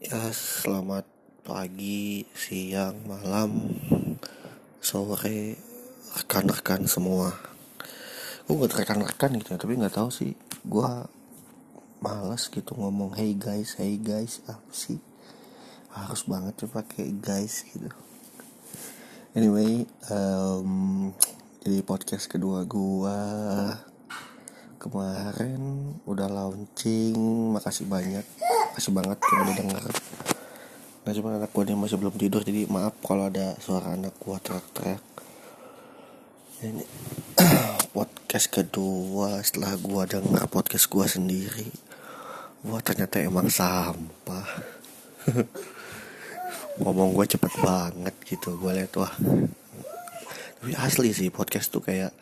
Ya, selamat pagi, siang, malam, sore, rekan-rekan semua. Gue buat rekan-rekan gitu tapi nggak tahu sih. Gue malas gitu ngomong hey guys, hey guys, apa sih? Harus banget tuh pakai guys gitu. Anyway, um, jadi podcast kedua gue kemarin udah launching, makasih banyak makasih banget yang udah denger. Nah cuma anak gue masih belum tidur Jadi maaf kalau ada suara anak gue teriak-teriak. Ini podcast kedua setelah gue denger podcast gue sendiri. Wah ternyata emang sampah. Ngomong gue cepet banget gitu Gue liat wah. Tapi asli sih podcast tuh kayak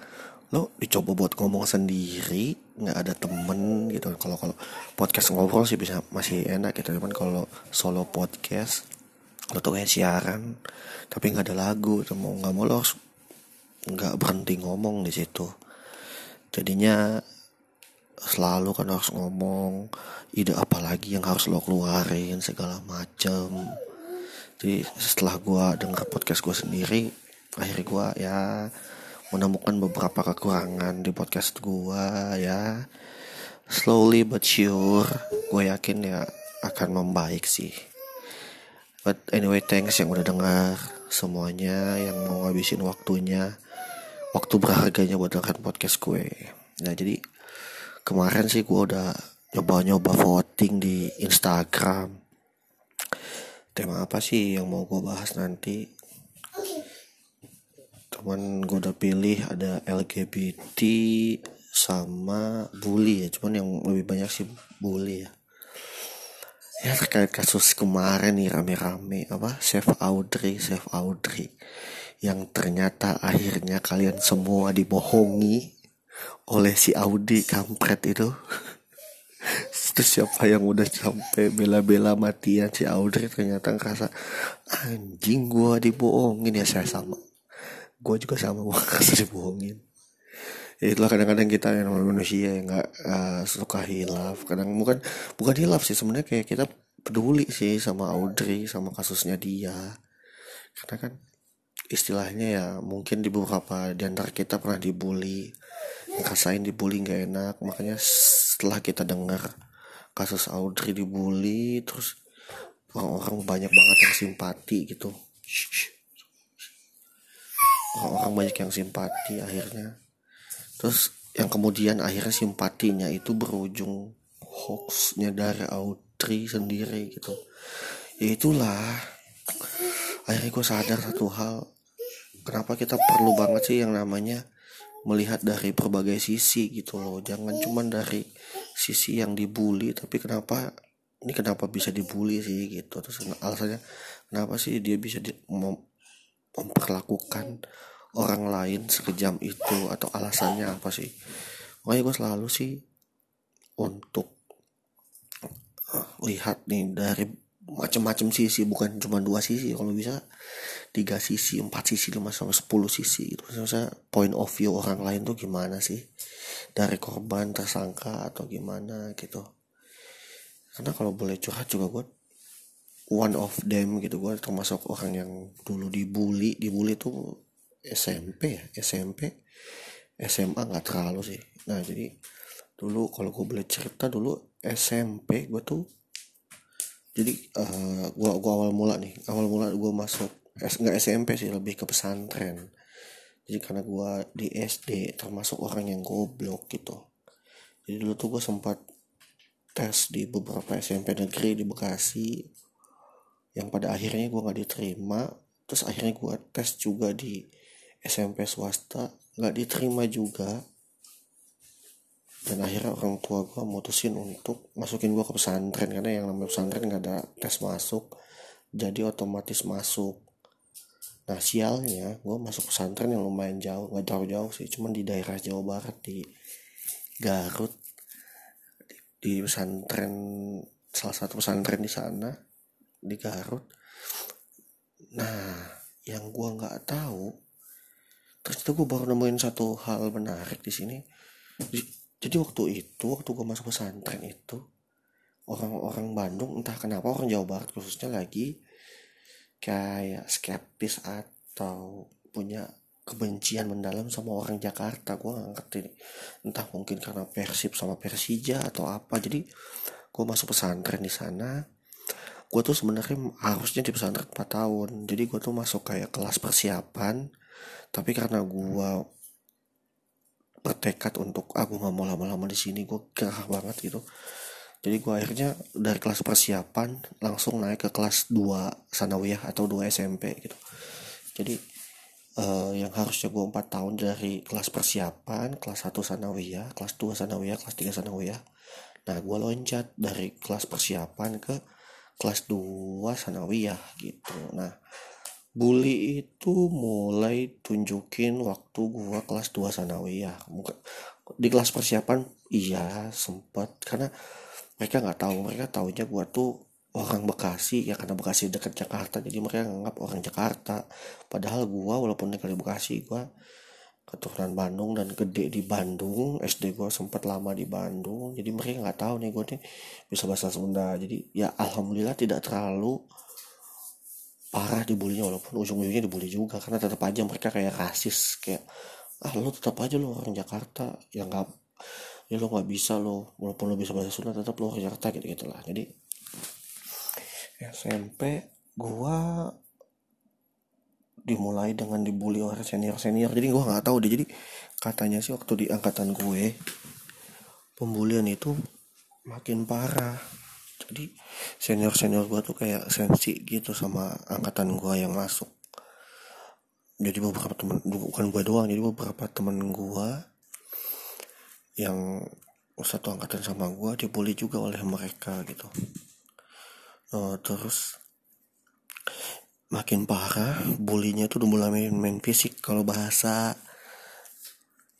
lo dicoba buat ngomong sendiri nggak ada temen gitu. Kalau kalau podcast ngobrol sih bisa masih enak gitu. Cuman kalau solo podcast lo tuh kayak siaran tapi nggak ada lagu. Tuh mau nggak mau lo harus nggak berhenti ngomong di situ. Jadinya selalu kan harus ngomong ide apa lagi yang harus lo keluarin segala macem. Jadi setelah gua denger podcast gua sendiri akhirnya gua ya menemukan beberapa kekurangan di podcast gua ya. Slowly but sure gue yakin ya akan membaik sih. But anyway thanks yang udah dengar semuanya yang mau ngabisin waktunya waktu berharganya buat dengerin podcast gue. Nah jadi kemarin sih gue udah nyoba-nyoba voting di Instagram. Tema apa sih yang mau gue bahas nanti cuman gue udah pilih ada LGBT sama bully ya. Cuman yang lebih banyak sih bully ya. Ya terkait kasus kemarin nih rame-rame apa Chef Audrey Chef Audrey yang ternyata akhirnya kalian semua dibohongi oleh si Audi kampret itu. Terus siapa yang udah sampai bela-bela matian si Audrey ternyata ngerasa anjing gua dibohongin ya saya sama gue juga sama gue kasih dibohongin. Ya itulah kadang-kadang kita yang manusia yang nggak uh, suka hilaf. Kadang bukan bukan hilaf sih sebenarnya kayak kita peduli sih sama Audrey sama kasusnya dia. Karena kan istilahnya ya mungkin di beberapa di antara kita pernah dibully ngerasain dibully nggak enak. Makanya setelah kita dengar kasus Audrey dibully terus orang-orang banyak banget yang simpati gitu orang-orang banyak yang simpati akhirnya. Terus yang kemudian akhirnya simpatinya itu berujung hoaxnya dari Audrey sendiri gitu. Ya itulah. Akhirnya gue sadar satu hal. Kenapa kita perlu banget sih yang namanya melihat dari berbagai sisi gitu loh. Jangan cuma dari sisi yang dibully tapi kenapa ini kenapa bisa dibully sih gitu. Terus alasannya kenapa sih dia bisa di, memperlakukan orang lain sekejam itu atau alasannya apa sih? Makanya gue selalu sih untuk uh, lihat nih dari macam-macam sisi bukan cuma dua sisi kalau bisa tiga sisi empat sisi lima sampai sepuluh sisi itu misalnya point of view orang lain tuh gimana sih? Dari korban tersangka atau gimana gitu. Karena kalau boleh curhat juga gue one of them gitu. Gue termasuk orang yang dulu dibully. Dibully tuh SMP ya SMP SMA nggak terlalu sih. Nah jadi dulu kalau gue boleh cerita dulu SMP gue tuh jadi uh, gua gua awal mula nih. Awal mula gue masuk nggak SMP sih lebih ke pesantren. Jadi karena gue di SD termasuk orang yang goblok gitu. Jadi dulu tuh gue sempat tes di beberapa SMP negeri di Bekasi yang pada akhirnya gue nggak diterima terus akhirnya gue tes juga di SMP swasta nggak diterima juga. Dan akhirnya orang tua gue mutusin untuk masukin gue ke pesantren karena yang namanya pesantren nggak ada tes masuk jadi otomatis masuk. Nah sialnya gue masuk pesantren yang lumayan jauh nggak jauh jauh sih cuman di daerah Jawa Barat di Garut di pesantren salah satu pesantren di sana di Garut. Nah yang gue nggak tahu terus itu gue baru nemuin satu hal menarik di sini. Jadi waktu itu waktu gue masuk pesantren itu orang-orang Bandung entah kenapa orang Jawa Barat khususnya lagi kayak skeptis atau punya kebencian mendalam sama orang Jakarta gue gak ngerti. Entah mungkin karena Persib sama Persija atau apa. Jadi gue masuk pesantren di sana gue tuh sebenarnya harusnya di pesantren 4 tahun. Jadi gue tuh masuk kayak kelas persiapan. Tapi karena gue bertekad untuk aku ah, nggak mau lama-lama di sini gue gerah banget gitu. Jadi gue akhirnya dari kelas persiapan langsung naik ke kelas 2 sanawiyah atau 2 SMP gitu. Jadi uh, yang harusnya gue 4 tahun dari kelas persiapan kelas 1 sanawiyah kelas 2 sanawiyah kelas 3 sanawiyah. Nah gue loncat dari kelas persiapan ke kelas 2 sanawiyah gitu. Nah bully itu mulai tunjukin waktu gua kelas 2 sanawiyah. Di kelas persiapan iya sempat karena mereka nggak tahu mereka tahunya gua tuh orang Bekasi ya karena Bekasi dekat Jakarta. Jadi mereka nganggap orang Jakarta. Padahal gua walaupun di Bekasi gua keturunan Bandung dan gede di Bandung. SD gue sempat lama di Bandung. Jadi mereka nggak tahu nih gue nih bisa bahasa Sunda. Jadi ya alhamdulillah tidak terlalu parah dibulinya walaupun ujung-ujungnya dibully juga. Karena tetap aja mereka kayak rasis. Kayak ah lo tetap aja lo orang Jakarta. Ya nggak ya lo nggak bisa lo. Walaupun lo bisa bahasa Sunda tetap lo orang Jakarta gitu gitulah jadi SMP gua dimulai dengan dibully oleh senior senior jadi gua nggak tahu deh. Jadi katanya sih waktu di angkatan gue pembulian itu makin parah. Jadi senior senior gue tuh kayak sensi gitu sama angkatan gue yang masuk. Jadi beberapa teman bukan gue doang jadi beberapa teman gue yang satu angkatan sama gue dibully juga oleh mereka gitu. Uh, terus makin parah bulinya tuh udah mulai main, main fisik. Kalau bahasa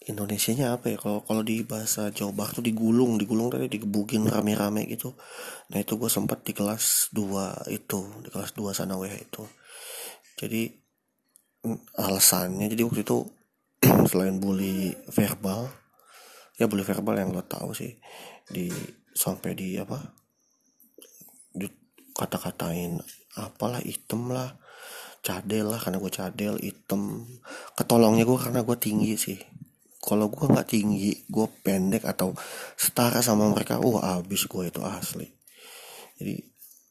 Indonesia nya apa ya? Kalau kalau di bahasa Jawa Barat tuh digulung digulung tadi digebukin rame-rame gitu. Nah itu gue sempat di kelas 2 itu di kelas 2 sana weh itu. Jadi alasannya jadi waktu itu selain bully verbal ya bully verbal yang lo tahu sih di sampai di apa di kata-katain apalah item lah. Cadel lah karena gue cadel item. Ketolongnya gue karena gue tinggi sih. Kalau gue nggak tinggi gue pendek atau setara sama mereka wah abis gue itu asli. Jadi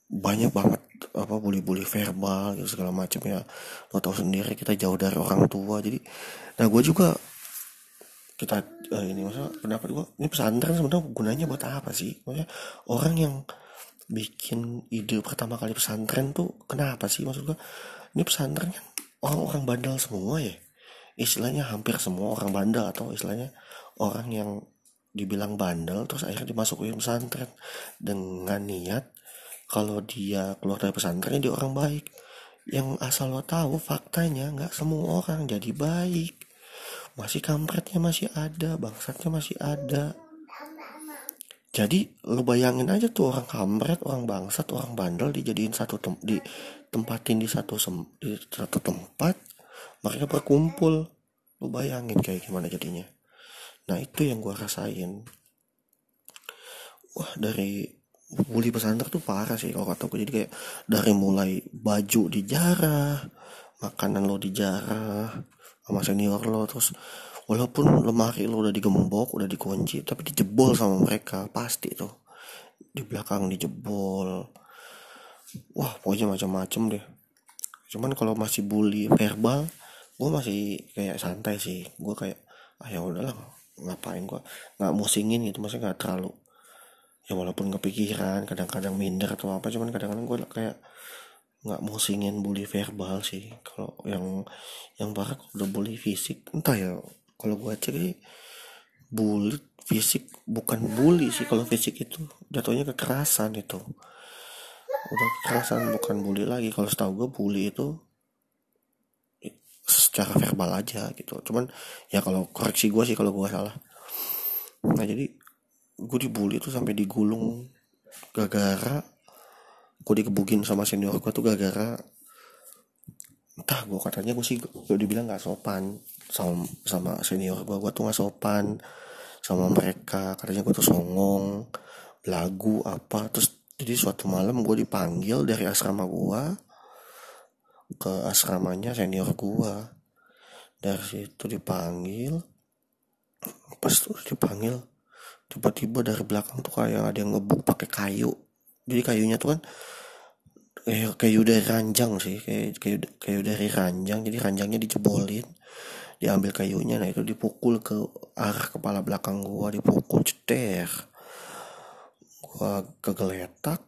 banyak banget apa bully-bully verbal gitu segala macam ya. Lo tau sendiri kita jauh dari orang tua. Jadi nah gue juga kita uh, ini masa pendapat gue ini pesantren sebenarnya gunanya buat apa sih? Maksudnya orang yang bikin ide pertama kali pesantren tuh kenapa sih maksud gue ini pesantren kan orang-orang bandel semua ya. Istilahnya hampir semua orang bandel atau istilahnya orang yang dibilang bandel terus akhirnya dimasukin pesantren dengan niat kalau dia keluar dari pesantren dia orang baik. Yang asal lo tahu faktanya nggak semua orang jadi baik. Masih kampretnya masih ada bangsatnya masih ada jadi lo bayangin aja tuh orang kampret orang bangsat orang bandel dijadiin satu tem di tempatin di satu sem di satu tempat mereka berkumpul. Lu bayangin kayak gimana jadinya. Nah itu yang gue rasain. Wah dari bully pesantren tuh parah sih kalau kata jadi kayak dari mulai baju dijarah makanan lo dijarah sama senior lo terus walaupun lemari lo udah digembok udah dikunci tapi dijebol sama mereka pasti tuh. Di belakang dijebol. Wah pokoknya macam-macam deh. Cuman kalau masih bully verbal gue masih kayak santai sih. Gue kayak ah ya udahlah ngapain gue nggak musingin gitu maksudnya nggak terlalu. Ya walaupun kepikiran kadang-kadang minder atau apa cuman kadang-kadang gue kayak nggak musingin bully verbal sih. Kalau yang yang parah udah bully fisik entah ya kalau gue cek bully fisik bukan bully sih kalau fisik itu. Jatuhnya kekerasan itu. Udah kekerasan bukan bully lagi. Kalau setahu gue bully itu secara verbal aja gitu. Cuman ya kalau koreksi gue sih kalau gue salah. Nah jadi gue dibully tuh sampai digulung gara-gara gue dikebukin sama senior gue tuh gara-gara entah gue katanya gue sih gue dibilang nggak sopan sama sama senior gue gue tuh nggak sopan sama mereka. Katanya gue tuh songong lagu apa. Terus jadi suatu malam gue dipanggil dari asrama gue ke asramanya senior gue dari situ dipanggil pas tuh dipanggil tiba-tiba dari belakang tuh kayak ada yang ngebuk pakai kayu. Jadi kayunya tuh kan kayak kayu dari ranjang sih kayak kayu kayu dari ranjang jadi ranjangnya dijebolin diambil kayunya nah itu dipukul ke arah kepala belakang gua dipukul ceter. Gua kegeletak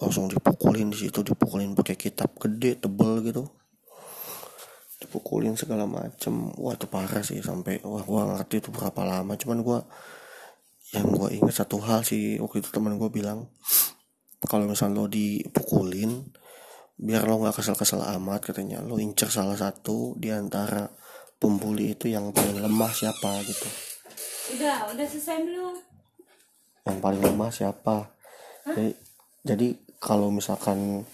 langsung dipukulin di situ dipukulin pakai kitab gede tebel gitu. Dipukulin segala macem. Wah itu parah sih sampai wah gua ngerti itu berapa lama. Cuman gua yang gua ingat satu hal sih waktu itu teman gua bilang kalau misal lo dipukulin biar lo nggak kesel-kesel amat katanya lo incer salah satu di antara pembuli itu yang paling lemah siapa gitu. Udah, udah selesai belum? yang paling lemah siapa? Jadi, jadi kalau misalkan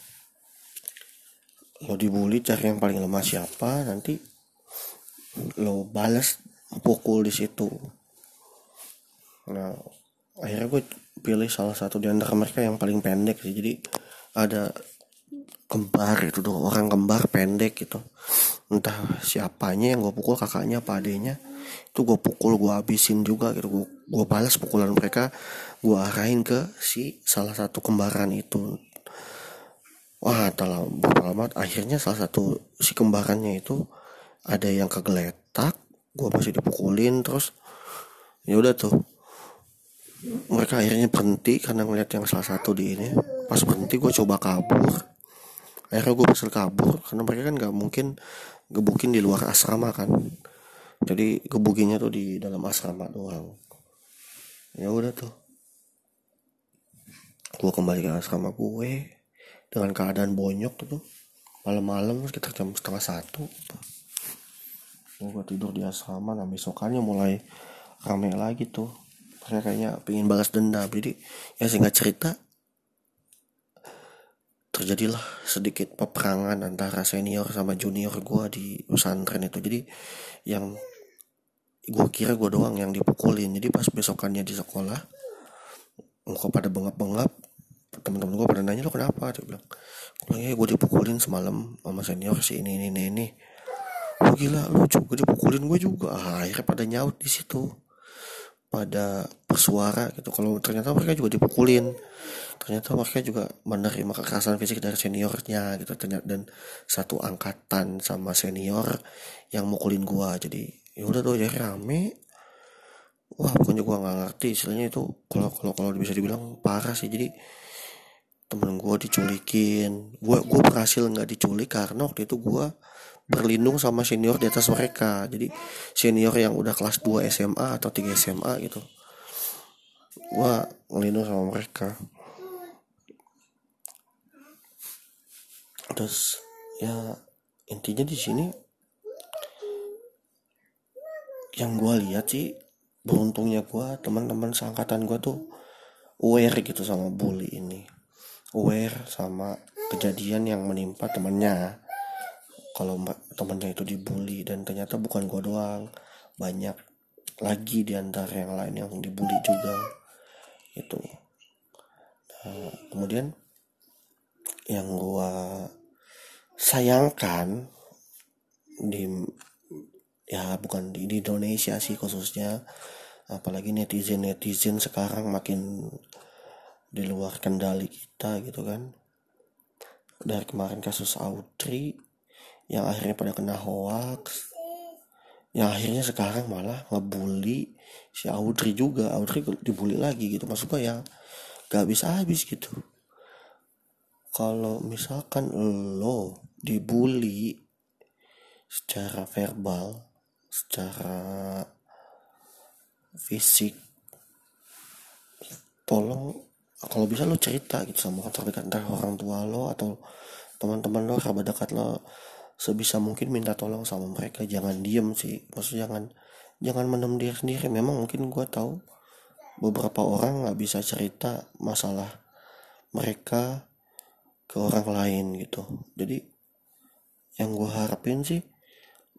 lo dibully cari yang paling lemah siapa nanti lo balas pukul di situ. Nah akhirnya gue pilih salah satu di antara mereka yang paling pendek sih. Jadi ada kembar itu tuh orang kembar pendek gitu. Entah siapanya yang gue pukul kakaknya apa adenya itu gue pukul gue habisin juga gitu. Gue, balas pukulan mereka gue arahin ke si salah satu kembaran itu. Wah telah berapa lama? Akhirnya salah satu si kembarannya itu ada yang kegeletak gue masih dipukulin terus. Ya udah tuh mereka akhirnya berhenti karena ngeliat yang salah satu di ini. Pas berhenti gue coba kabur. Akhirnya gue berhasil kabur karena mereka kan nggak mungkin gebukin di luar asrama kan. Jadi gebukinnya tuh di dalam asrama doang. Ya udah tuh. Gue kembali ke asrama gue dengan keadaan bonyok tuh. Malam-malam sekitar jam setengah satu. Gue tidur di asrama nah besokannya mulai rame lagi tuh mereka kayaknya pengen balas dendam. Jadi ya singkat cerita terjadilah sedikit peperangan antara senior sama junior gue di pesantren itu. Jadi yang gue kira gue doang yang dipukulin. Jadi pas besokannya di sekolah muka pada bengap-bengap teman-teman gue pada nanya lo kenapa? Dia bilang gue ya gue dipukulin semalam sama senior si ini ini ini, ini. Oh gila lu juga dipukulin gue juga. Ah, akhirnya pada nyaut di situ pada bersuara gitu. Kalau ternyata mereka juga dipukulin ternyata mereka juga menerima kekerasan fisik dari seniornya gitu. Dan satu angkatan sama senior yang mukulin gua. Jadi ya udah tuh jadi rame. Wah pokoknya gua nggak ngerti istilahnya itu kalau kalau kalau bisa dibilang parah sih. Jadi temen gua diculikin. Gua gua berhasil nggak diculik karena waktu itu gua berlindung sama senior di atas mereka. Jadi senior yang udah kelas 2 SMA atau 3 SMA gitu gua ngelindung sama mereka. Terus ya intinya di sini yang gua lihat sih beruntungnya gua teman-teman seangkatan gua tuh aware gitu sama bully ini. Aware sama kejadian yang menimpa temennya kalau temennya itu dibully dan ternyata bukan gue doang banyak lagi di antara yang lain yang dibully juga itu nah, kemudian yang gue sayangkan di ya bukan di, di Indonesia sih khususnya apalagi netizen netizen sekarang makin di luar kendali kita gitu kan. Dari kemarin kasus Audrey yang akhirnya pada kena hoax. Yang akhirnya sekarang malah ngebully si Audrey juga. Audrey dibully lagi gitu. Maksud gue ya gak bisa habis gitu. Kalau misalkan lo dibully secara verbal secara fisik tolong kalau bisa lo cerita gitu sama orang terdekat entah orang tua lo atau teman-teman lo kerabat dekat lo sebisa mungkin minta tolong sama mereka. Jangan diem sih. Maksudnya jangan jangan mendem diri sendiri. Memang mungkin gue tahu beberapa orang nggak bisa cerita masalah mereka ke orang lain gitu. Jadi yang gue harapin sih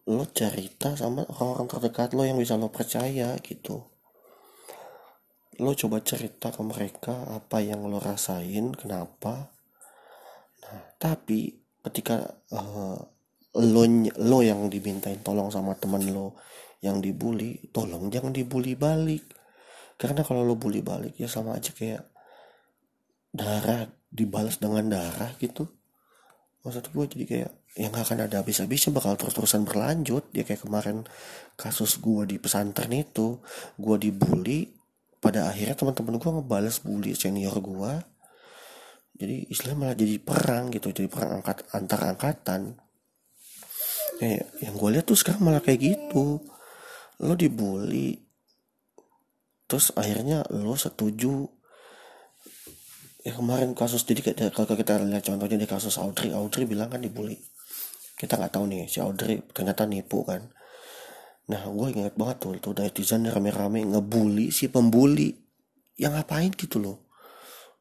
lo cerita sama orang-orang terdekat lo yang bisa lo percaya gitu. Lo coba cerita ke mereka apa yang lo rasain kenapa. Nah tapi ketika uh, lo lo yang dimintain tolong sama teman lo yang dibully tolong jangan dibully balik. Karena kalau lo bully balik ya sama aja kayak darah dibalas dengan darah gitu. Maksud gue jadi kayak yang gak akan ada habis-habisnya bakal terus-terusan berlanjut. Ya kayak kemarin kasus gue di pesantren itu gue dibully pada akhirnya teman-teman gue ngebales bully senior gue jadi istilah malah jadi perang gitu jadi perang angkat antar angkatan eh yang gue lihat tuh sekarang malah kayak gitu. Lo dibully terus akhirnya lo setuju. Ya kemarin kasus jadi kalau kita lihat contohnya di kasus Audrey. Audrey bilang kan dibully. Kita nggak tahu nih si Audrey ternyata nipu kan. Nah gue inget banget tuh tuh netizen rame-rame ngebully si pembuli. Yang ngapain gitu loh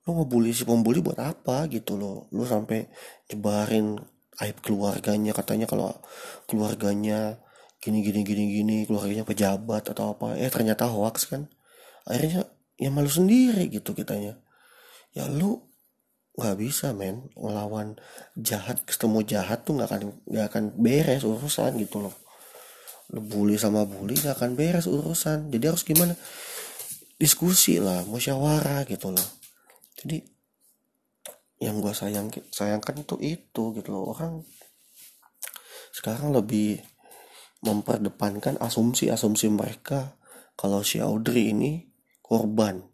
lo ngebully si pembuli buat apa gitu loh lo sampai jebarin aib keluarganya katanya kalau keluarganya gini gini gini gini keluarganya pejabat atau apa eh ternyata hoax kan. Akhirnya ya malu sendiri gitu kitanya. Ya lu nggak bisa men ngelawan jahat ketemu jahat tuh nggak akan nggak akan beres urusan gitu loh. Lu bully sama bully nggak akan beres urusan. Jadi harus gimana? Diskusi lah musyawarah gitu loh. Jadi yang gue sayang sayangkan tuh itu gitu loh. Orang sekarang lebih memperdepankan asumsi-asumsi mereka kalau si Audrey ini korban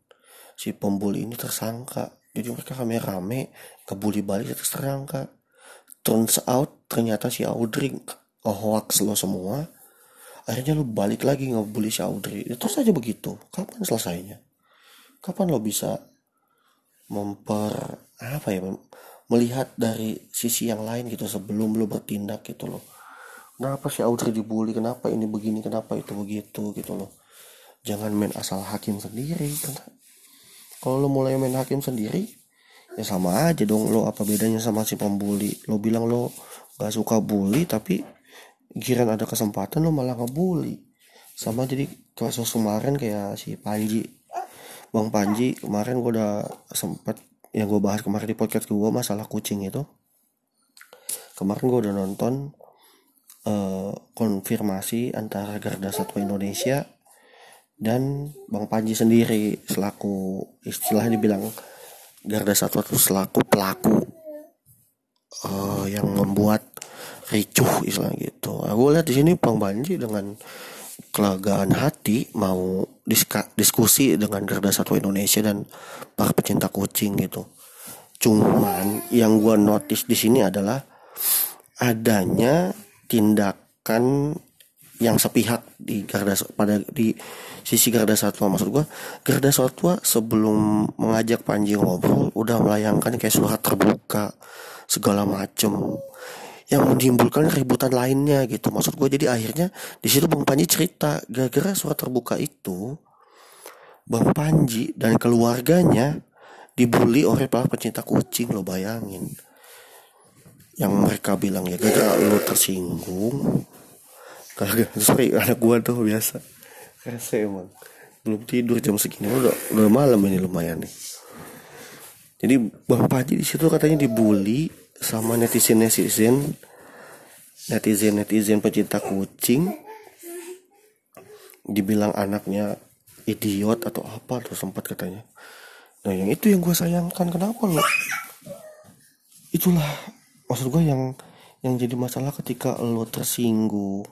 si pembuli ini tersangka. Jadi mereka rame-rame kebuli balik terus terangka turns out ternyata si Audrey hoax lo semua akhirnya lo balik lagi ngebully si Audrey. Itu ya, saja begitu. Kapan selesainya? Kapan lo bisa memper apa ya melihat dari sisi yang lain gitu sebelum lo bertindak gitu loh. Kenapa si Audrey dibully? Kenapa ini begini? Kenapa itu begitu gitu loh. Jangan main asal hakim sendiri. Karena kalau lo mulai main hakim sendiri ya sama aja dong lo. Apa bedanya sama si pembuli? Lo bilang lo gak suka bully tapi giran ada kesempatan lo malah ngebully. Sama jadi kasus kemarin kayak si Panji. Bang Panji kemarin gue udah sempat yang gue bahas kemarin di podcast gue masalah kucing itu kemarin gue udah nonton uh, konfirmasi antara Garda Satwa Indonesia dan Bang Panji sendiri selaku istilahnya dibilang Garda Satwa itu selaku pelaku uh, yang membuat ricuh istilah gitu. Aku lihat di sini Bang Panji dengan kelegaan hati mau diskusi dengan Garda Satwa Indonesia dan para pecinta kucing gitu. Cuman yang gue notice di sini adalah adanya tindakan yang sepihak di Garda pada di sisi Garda Satwa maksud gua Garda Satwa sebelum mengajak Panji ngobrol udah melayangkan kayak surat terbuka segala macem yang menimbulkan keributan lainnya gitu. Maksud gue jadi akhirnya di situ Bang Panji cerita gara-gara surat terbuka itu Bang Panji dan keluarganya dibully oleh para pecinta kucing lo bayangin. Yang mereka bilang ya gara-gara lo tersinggung. Kagak sorry anak gua tuh biasa. Rese emang belum tidur jam segini. Udah udah malam ini lumayan nih. Jadi bang Paji di situ katanya dibully sama netizen netizen. Netizen netizen pecinta kucing. Dibilang anaknya idiot atau apa tuh sempat katanya. Nah yang itu yang gue sayangkan. Kenapa lo itulah maksud gue yang yang jadi masalah ketika lo tersinggung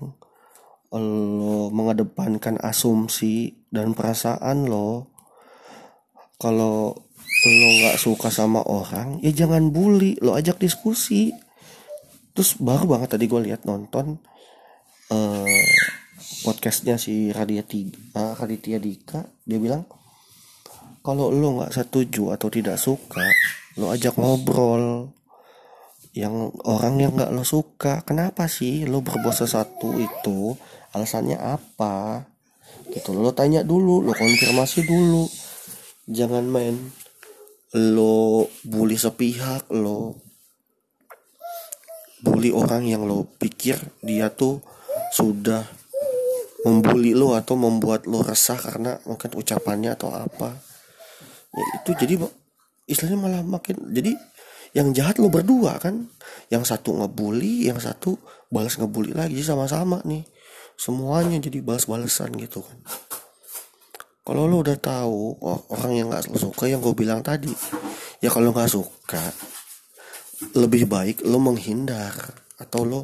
lo mengedepankan asumsi dan perasaan lo. Kalau lo nggak suka sama orang ya jangan bully lo ajak diskusi. Terus baru banget tadi gue lihat nonton uh, podcastnya si Raditya uh, Raditya Dika. Dia bilang kalau lo nggak setuju atau tidak suka lo ajak ngobrol. Yang orang yang nggak lo suka kenapa sih lo berbuat sesuatu itu? Alasannya apa? Gitu. Lo tanya dulu lo konfirmasi dulu. Jangan main lo bully sepihak lo bully orang yang lo pikir dia tuh sudah membuli lo atau membuat lo resah karena mungkin ucapannya atau apa. Ya itu jadi istilahnya malah makin jadi yang jahat lo berdua kan. Yang satu ngebully yang satu balas ngebully lagi sama-sama nih. Semuanya jadi balas-balasan gitu kan kalau lo udah tahu oh, orang yang nggak suka yang gue bilang tadi ya kalau nggak suka lebih baik lo menghindar atau lo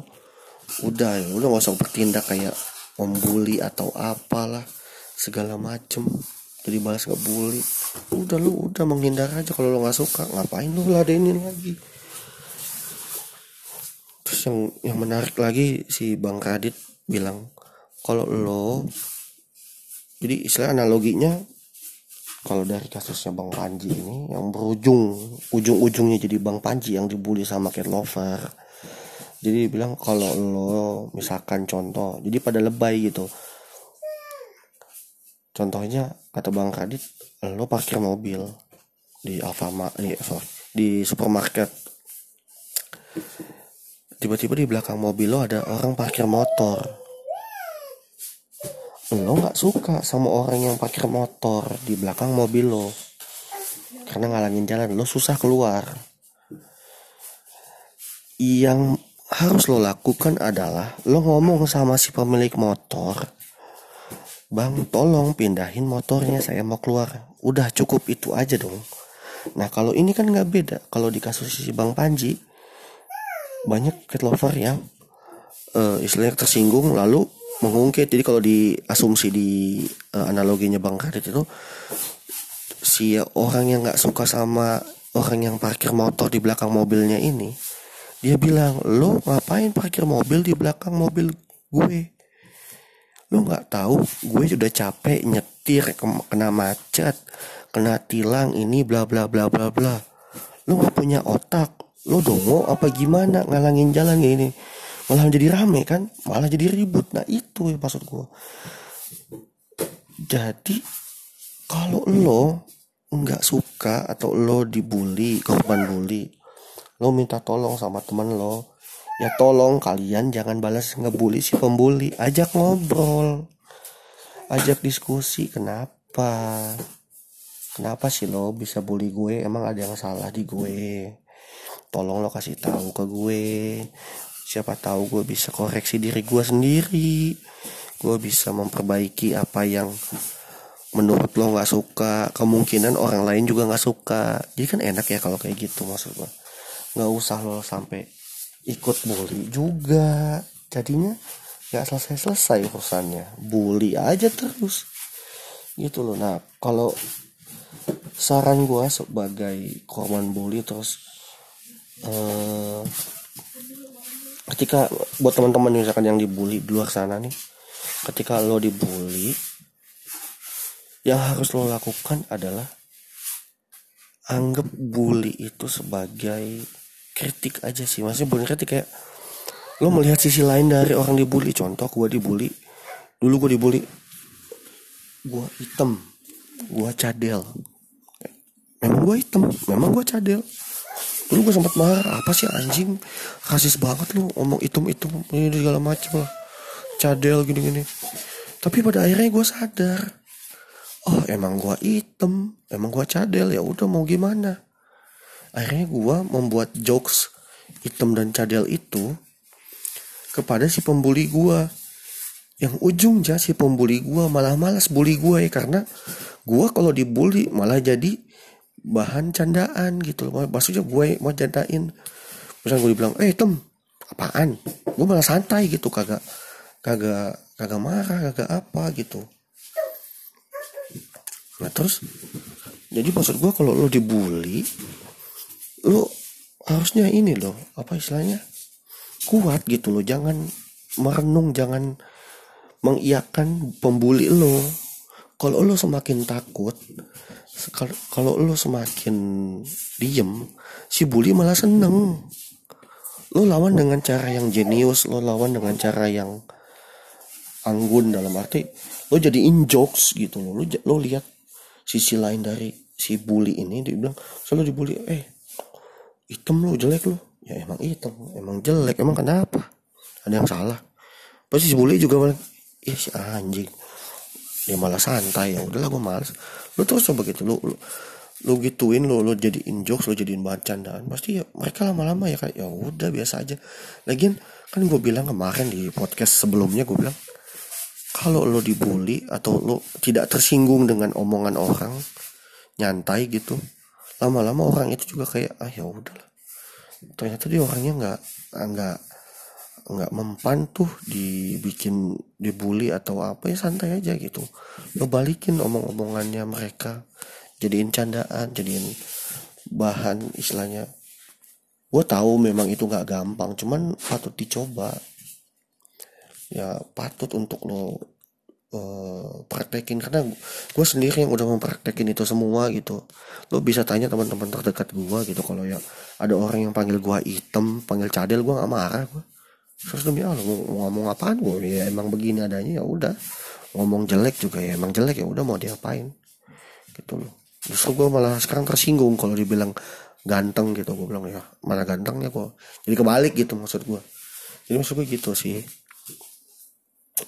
udah ya udah gak usah bertindak kayak membuli atau apalah segala macem. Jadi balas ngebully udah lu udah menghindar aja kalau lo nggak suka ngapain lu ladenin lagi? Terus yang yang menarik lagi si bang Radit bilang kalau lo jadi istilah analoginya kalau dari kasusnya bang Panji ini yang berujung ujung-ujungnya jadi bang Panji yang dibully sama cat lover. Jadi bilang kalau lo misalkan contoh jadi pada lebay gitu. Contohnya kata bang Radit lo parkir mobil di Alfamart di, di supermarket. Tiba-tiba di belakang mobil lo ada orang parkir motor lo nggak suka sama orang yang parkir motor di belakang mobil lo. Karena ngalangin jalan lo susah keluar. Yang harus lo lakukan adalah lo ngomong sama si pemilik motor Bang tolong pindahin motornya saya mau keluar. Udah cukup itu aja dong. Nah kalau ini kan nggak beda. Kalau di kasus si Bang Panji Banyak cat lover yang uh, Istilahnya tersinggung lalu mengungkit. Jadi kalau di asumsi di uh, analoginya Bang Radit itu Si orang yang nggak suka sama Orang yang parkir motor di belakang mobilnya ini Dia bilang Lo ngapain parkir mobil di belakang mobil gue? Lu nggak tahu gue sudah capek nyetir kena macet kena tilang ini bla bla bla bla bla. Lu nggak punya otak. Lu dongo apa gimana ngalangin jalan ini malah jadi rame kan? Malah jadi ribut. Nah itu ya maksud gue jadi kalau lo nggak suka atau lo dibully korban bully lo minta tolong sama temen lo ya tolong kalian jangan balas ngebully si pembuli. Ajak ngobrol. Ajak diskusi. Kenapa? Kenapa sih lo bisa bully gue? Emang ada yang salah di gue? Tolong lo kasih tahu ke gue siapa tahu gue bisa koreksi diri gue sendiri. Gue bisa memperbaiki apa yang menurut lo nggak suka. Kemungkinan orang lain juga nggak suka. Jadi kan enak ya kalau kayak gitu maksud gue nggak usah lo sampai ikut bully juga. Jadinya nggak selesai selesai urusannya. Bully aja terus. Gitu loh. Nah kalau saran gue sebagai korban bully terus uh, ketika buat teman-teman misalkan yang dibully di luar sana nih ketika lo dibully yang harus lo lakukan adalah anggap bully itu sebagai kritik aja sih. Maksudnya bukan kritik kayak lo melihat sisi lain dari orang dibully. Contoh gue dibully. Dulu gue dibully gue hitam gue cadel. Memang gue hitam memang gue cadel dulu gue sempat marah apa sih anjing? Rasis banget lo ngomong hitam hitam ini segala macem lah. Cadel gini gini tapi pada akhirnya gue sadar oh emang gue hitam emang gue cadel ya udah mau gimana? Akhirnya gue membuat jokes hitam dan cadel itu kepada si pembuli gue yang ujungnya si pembuli gue malah malas bully gue ya karena gue kalau dibully malah jadi bahan candaan gitu loh. Maksudnya gue mau candain misalnya gue bilang eh tem apaan? Gue malah santai gitu kagak kagak kagak marah kagak apa gitu. Nah terus jadi maksud gue kalau lo dibully lu harusnya ini loh apa istilahnya? Kuat gitu loh jangan merenung jangan mengiakan pembuli lo. Kalau lo semakin takut kalau lo semakin diem si bully malah seneng. Lo lawan dengan cara yang jenius lo lawan dengan cara yang anggun dalam arti lo jadi in jokes gitu lo lo, lo lihat sisi lain dari si bully ini dia bilang selalu dibully eh hitam lu jelek lu ya emang hitam emang jelek emang kenapa? Ada yang salah. Pasti si bully juga ih si anjing. Dia malah santai ya udahlah gue males lu terus coba gitu lu, lu lu gituin lu lu jadiin jokes lu jadiin bahan candaan pasti ya mereka lama-lama ya kayak ya udah biasa aja. Lagian kan gue bilang kemarin di podcast sebelumnya gue bilang kalau lo dibully atau lo tidak tersinggung dengan omongan orang nyantai gitu lama-lama orang itu juga kayak ah ya udahlah. Ternyata dia orangnya nggak nggak nggak mempan tuh dibikin dibully atau apa ya santai aja gitu. Lo balikin omong-omongannya mereka. Jadiin candaan jadiin bahan istilahnya. Gue tahu memang itu nggak gampang cuman patut dicoba. Ya patut untuk lo uh, praktekin. Karena gue sendiri yang udah mempraktekin itu semua gitu. Lo bisa tanya teman-teman terdekat gue gitu. Kalau ya ada orang yang panggil gue item panggil cadel gue nggak marah gue terus demi Allah mau ngomong apaan? Gue ya emang begini adanya ya udah. Ngomong jelek juga ya emang jelek ya udah mau diapain? Gitu loh. Justru gue malah sekarang tersinggung kalau dibilang ganteng gitu. Gue bilang ya mana gantengnya kok jadi kebalik gitu maksud gue jadi maksud gue gitu sih.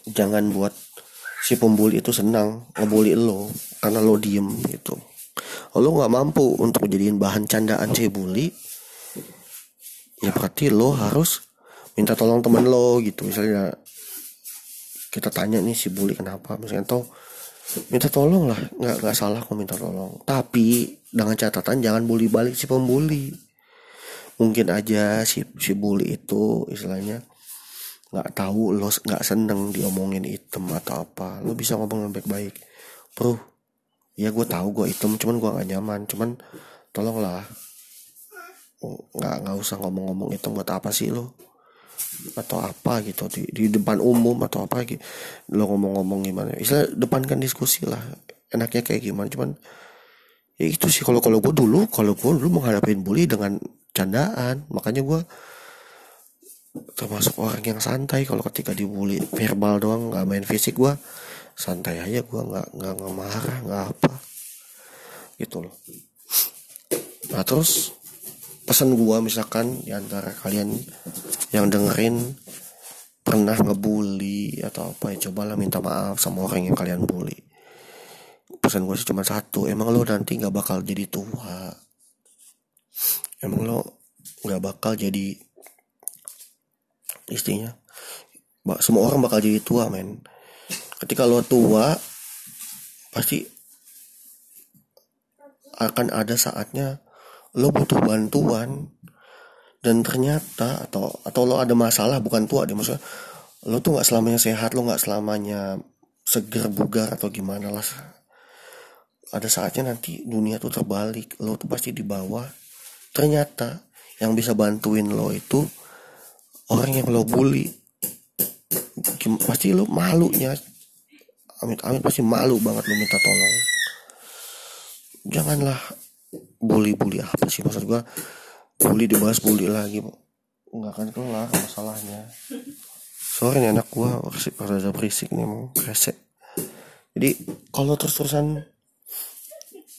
Jangan buat si pembuli itu senang ngebully lo karena lo diem gitu. Lo nggak mampu untuk jadiin bahan candaan si bully ya berarti lo harus minta tolong temen lo gitu. Misalnya kita tanya nih si bully kenapa. Misalnya tau minta tolong lah. Nggak nggak salah kok minta tolong. Tapi dengan catatan jangan bully balik si pembuli. Mungkin aja si si bully itu istilahnya nggak tahu lo nggak seneng diomongin item atau apa. Lo bisa ngomong yang baik-baik. Bro ya gue tahu gue item cuman gue nggak nyaman. Cuman tolonglah. Nggak nggak usah ngomong-ngomong item buat apa sih lo atau apa gitu di, di depan umum atau apa gitu. Lo ngomong-ngomong gimana. Istilah depankan diskusi lah enaknya kayak gimana. Cuman ya itu sih. Kalau kalau gue dulu kalau gue dulu menghadapin bully dengan candaan. Makanya gue termasuk orang yang santai. Kalau ketika dibully verbal doang nggak main fisik gue santai aja. Gue nggak nggak nggak marah nggak apa. Gitu loh. Nah terus pesan gua misalkan di antara kalian yang dengerin pernah ngebully atau apa ya cobalah minta maaf sama orang yang kalian bully. Pesan gue sih cuma satu emang lo nanti nggak bakal jadi tua. Emang lo nggak bakal jadi istrinya semua orang bakal jadi tua men. Ketika lo tua pasti akan ada saatnya lo butuh bantuan. Dan ternyata atau atau lo ada masalah bukan tua deh maksudnya lo tuh nggak selamanya sehat lo nggak selamanya seger bugar atau gimana lah. Ada saatnya nanti dunia tuh terbalik lo tuh pasti di bawah. Ternyata yang bisa bantuin lo itu orang yang lo bully. Pasti lo malunya amit amit pasti malu banget lo minta tolong. Janganlah bully-bully apa sih? Maksud gua bully dibahas bully lagi nggak akan kelar masalahnya. Sorry nih anak gua ada berisik nih mau kresek. Jadi kalau terus-terusan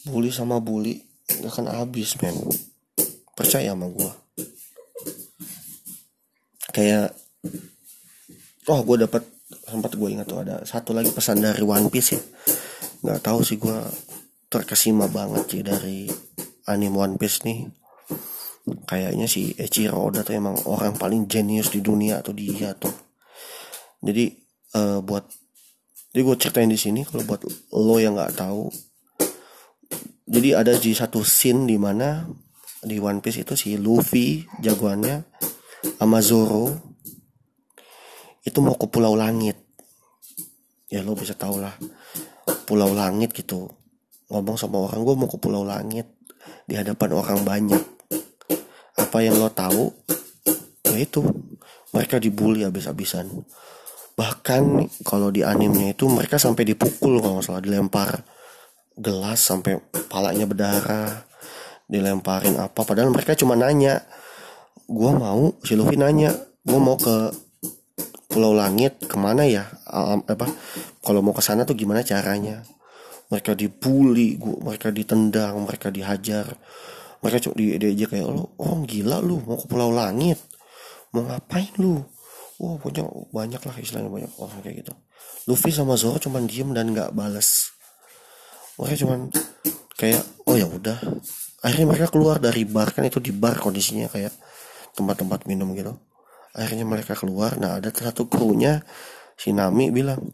bully sama bully nggak akan habis men. Percaya sama gua. Kayak oh gue dapat sempat gue ingat tuh ada satu lagi pesan dari One Piece ya. Nggak tahu sih gue terkesima banget sih dari anime One Piece nih kayaknya si Eiichiro Oda tuh emang orang paling jenius di dunia atau dia tuh. Jadi uh, buat jadi gue ceritain di sini kalau buat lo yang nggak tahu jadi ada di satu scene di mana di One Piece itu si Luffy jagoannya sama Zoro itu mau ke Pulau Langit. Ya lo bisa tau lah Pulau Langit gitu. Ngomong sama orang gue mau ke pulau langit di hadapan orang banyak. Apa yang lo tahu ya itu. Mereka dibully habis-habisan. Bahkan kalau di animenya itu mereka sampai dipukul kalau nggak salah. Dilempar gelas sampai palanya berdarah. Dilemparin apa. Padahal mereka cuma nanya gue mau? Si Luffy nanya gue mau ke Pulau Langit ke mana ya? Apa? Kalau mau ke sana tuh gimana caranya mereka dibully gua, mereka ditendang mereka dihajar. Mereka cuma di aja kayak lo oh gila lu mau ke pulau langit. Mau ngapain lu? Wah oh, banyak lah istilahnya banyak orang kayak gitu. Luffy sama Zoro cuman diem dan nggak balas mereka cuman kayak oh ya udah. Akhirnya mereka keluar dari bar kan itu di bar kondisinya kayak tempat-tempat minum gitu. Akhirnya mereka keluar nah ada satu krunya si Nami bilang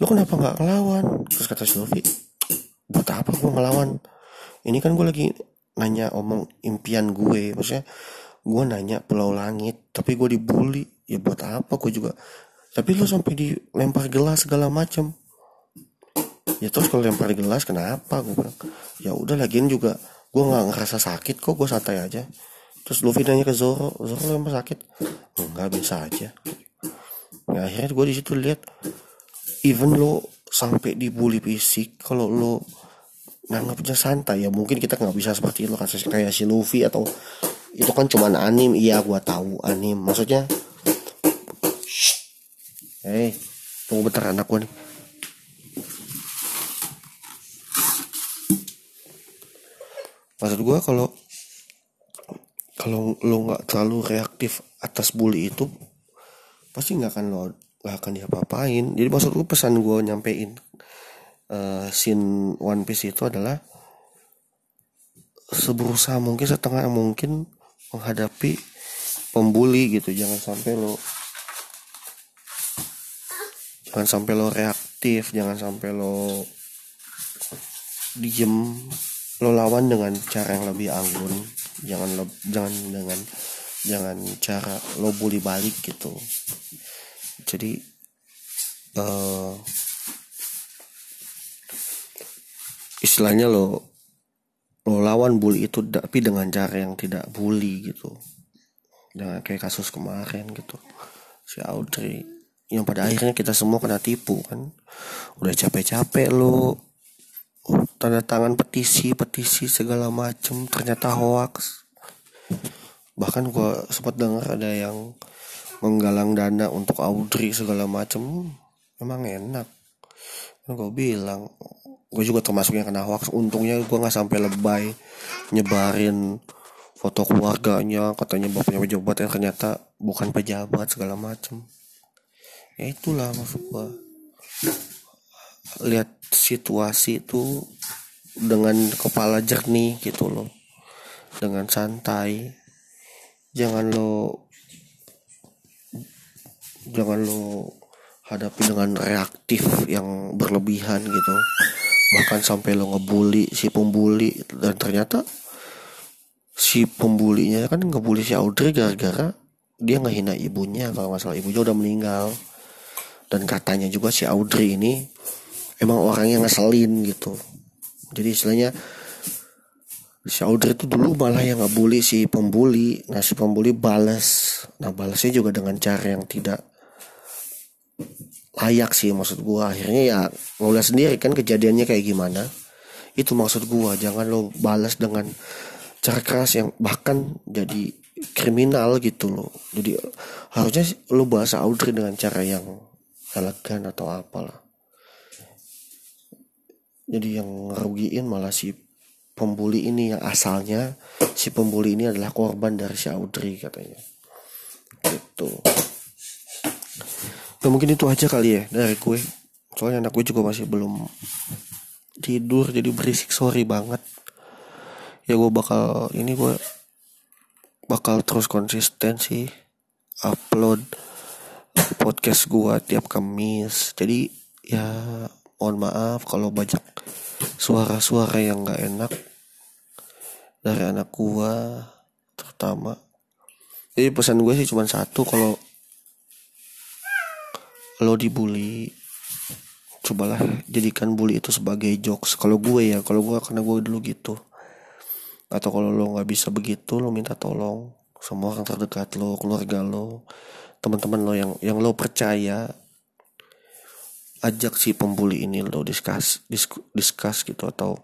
lo kenapa nggak ngelawan? Terus kata Luffy buat apa gue ngelawan? Ini kan gue lagi nanya omong impian gue maksudnya gue nanya pulau langit tapi gue dibully. Ya buat apa gue juga? Tapi lo sampai dilempar gelas segala macem. Ya terus kalau lempar gelas kenapa? Gue bilang ya udah lagian juga gue nggak ngerasa sakit kok gue santai aja. Terus Luffy nanya ke Zoro Zoro emang sakit? Enggak bisa aja. Nah, akhirnya gue di situ lihat even lo sampai dibully fisik kalau lo nanggapnya santai ya mungkin kita nggak bisa seperti itu kayak kayak si Luffy atau itu kan cuman anim. Iya gue tahu anim. Maksudnya Hei, tunggu bentar anak gue nih. maksud gue kalau kalau lo nggak terlalu reaktif atas bully itu pasti nggak akan lo nggak akan diapa-apain. Jadi maksud gue pesan gue nyampein uh, scene One Piece itu adalah seberusaha mungkin setengah mungkin menghadapi pembuli gitu. Jangan sampai lo jangan sampai lo reaktif jangan sampai lo diem. Lo lawan dengan cara yang lebih anggun. Jangan lo jangan dengan jangan cara lo bully balik gitu jadi uh, istilahnya lo lo lawan bully itu tapi dengan cara yang tidak bully gitu. Jangan kayak kasus kemarin gitu. Si Audrey yang pada akhirnya kita semua kena tipu kan. Udah capek-capek lo. Tanda tangan petisi petisi segala macem ternyata hoax. Bahkan gue sempat dengar ada yang menggalang dana untuk Audrey segala macem emang enak. Kan gue bilang gue juga termasuk yang kena hoax. Untungnya gue nggak sampai lebay nyebarin foto keluarganya katanya bapaknya pejabat yang ternyata bukan pejabat segala macem. Ya itulah maksud gue lihat situasi itu dengan kepala jernih gitu loh. Dengan santai. Jangan lo jangan lo hadapi dengan reaktif yang berlebihan gitu. Bahkan sampai lo ngebully si pembuli. Dan ternyata si pembulinya kan ngebully si Audrey gara-gara dia ngehina ibunya. Kalau masalah ibunya udah meninggal. Dan katanya juga si Audrey ini emang orangnya ngeselin gitu. Jadi istilahnya si Audrey itu dulu malah yang ngebully si pembuli. Nah si pembuli balas nah balasnya juga dengan cara yang tidak layak sih maksud gua. Akhirnya ya ngeliat sendiri kan kejadiannya kayak gimana. Itu maksud gua jangan lo balas dengan cara keras yang bahkan jadi kriminal gitu loh. Jadi harusnya lo bahasa Audrey dengan cara yang elegan atau apalah. Jadi yang ngerugiin malah si pembuli ini yang asalnya si pembuli ini adalah korban dari si Audrey katanya. Gitu nah, mungkin itu aja kali ya dari gue soalnya anak gue juga masih belum tidur jadi berisik. Sorry banget. Ya gue bakal ini gue bakal terus konsisten sih upload podcast gue tiap Kamis. Jadi ya mohon maaf kalau banyak suara-suara yang gak enak dari anak gua terutama. Jadi pesan gue sih cuma satu kalau lo dibully cobalah jadikan bully itu sebagai jokes. Kalau gue ya kalau gue karena gue dulu gitu. Atau kalau lo nggak bisa begitu lo minta tolong semua orang terdekat lo keluarga lo teman-teman lo yang yang lo percaya ajak si pembuli ini lo diskus diskus, diskus gitu atau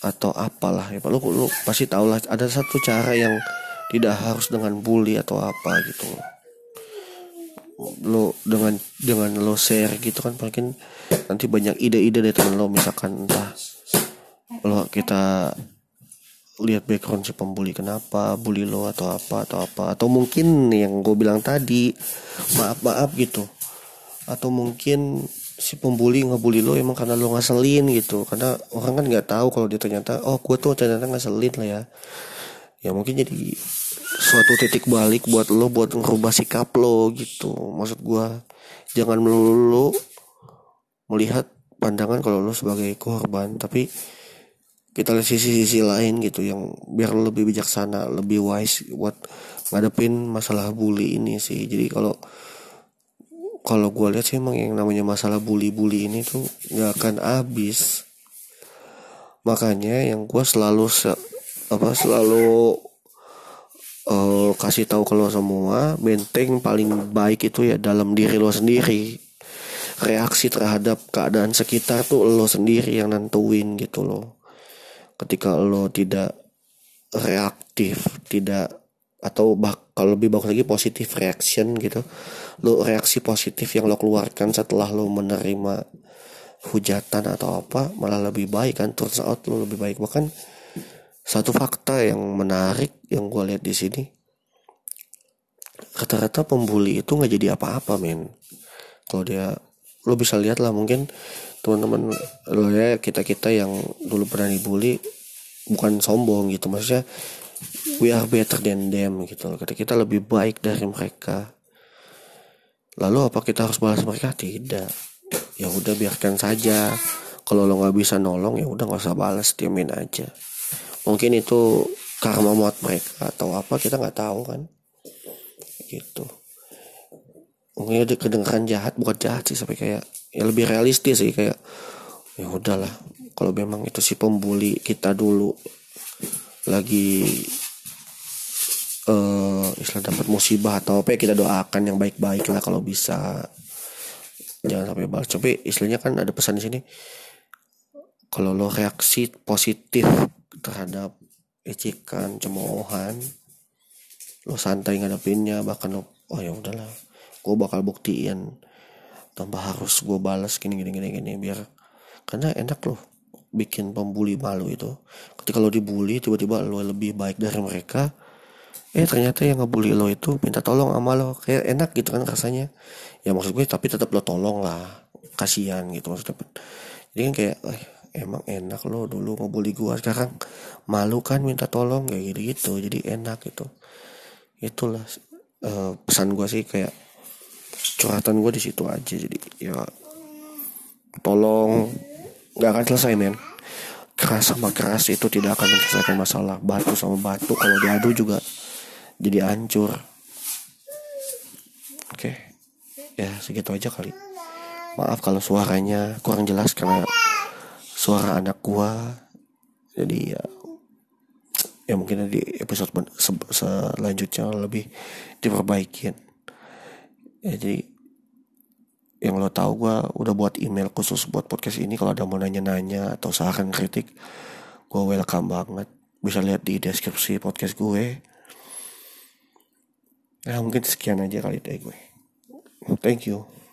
atau apalah ya lo lo pasti tau lah ada satu cara yang tidak harus dengan bully atau apa gitu lo dengan dengan lo share gitu kan mungkin nanti banyak ide-ide dari teman lo misalkan entah lo kita lihat background si pembuli kenapa bully lo atau apa atau apa. Atau mungkin yang gue bilang tadi maaf maaf gitu. Atau mungkin si pembuli ngebully lo emang karena lo ngaselin gitu. Karena orang kan nggak tahu kalau dia ternyata oh gue tuh ternyata ngeselin lah ya ya mungkin jadi suatu titik balik buat lo buat ngerubah sikap lo gitu. Maksud gue jangan melulu melihat pandangan kalau lo sebagai korban tapi kita lihat sisi-sisi lain gitu yang biar lo lebih bijaksana lebih wise buat ngadepin masalah bully ini sih. Jadi kalau kalau gue lihat sih emang yang namanya masalah bully-bully ini tuh nggak akan habis. Makanya yang gue selalu se apa selalu uh, kasih tahu kalau semua benteng paling baik itu ya dalam diri lo sendiri. Reaksi terhadap keadaan sekitar tuh lo sendiri yang nentuin gitu loh ketika lo tidak reaktif tidak atau bah kalau lebih bagus lagi positif reaction gitu. Lo reaksi positif yang lo keluarkan setelah lo menerima hujatan atau apa malah lebih baik kan turns out lo lebih baik. Bahkan satu fakta yang menarik yang gue lihat di sini rata-rata pembuli itu nggak jadi apa-apa men kalau dia lo bisa lihat lah mungkin teman-teman lo ya kita kita yang dulu pernah dibully bukan sombong gitu maksudnya we are better than them gitu loh. Kita kita lebih baik dari mereka. Lalu apa kita harus balas mereka? Tidak. Ya udah biarkan saja. Kalau lo nggak bisa nolong ya udah nggak usah balas, diamin aja. Mungkin itu karma buat mereka atau apa kita nggak tahu kan. Gitu. Mungkin ada kedengaran jahat bukan jahat sih sampai kayak ya lebih realistis sih kayak ya udahlah kalau memang itu si pembuli kita dulu lagi uh, istilah dapat musibah atau apa ya kita doakan yang baik-baik lah kalau bisa jangan sampai balas tapi istilahnya kan ada pesan di sini kalau lo reaksi positif terhadap ejekan cemoohan. Lo santai ngadepinnya bahkan lo oh ya udahlah gue bakal buktiin. Tanpa harus gue balas gini gini gini gini biar karena enak loh bikin pembuli malu itu. Ketika lo dibully tiba-tiba lo lebih baik dari mereka eh ternyata yang ngebully lo itu minta tolong sama lo. Kayak enak gitu kan rasanya. Ya maksud gue tapi tetap lo tolong lah. Kasihan gitu maksudnya. Jadi kan kayak eh, emang enak lo dulu ngebully gue sekarang malu kan minta tolong kayak gitu gitu jadi enak gitu. Itulah uh, pesan gue sih kayak curhatan gue di situ aja. Jadi ya tolong. Nggak akan selesai men. Keras sama keras itu tidak akan menyelesaikan masalah. Batu sama batu kalau diadu juga jadi hancur. Oke. Ya segitu aja kali. Maaf kalau suaranya kurang jelas karena suara anak gua. Jadi ya ya mungkin di episode selanjutnya lebih diperbaikin. Ya jadi yang lo tahu gue udah buat email khusus buat podcast ini. Kalau ada mau nanya-nanya atau saran kritik gue welcome banget. Bisa lihat di deskripsi podcast gue. Ya mungkin sekian aja kali dari gue. Thank you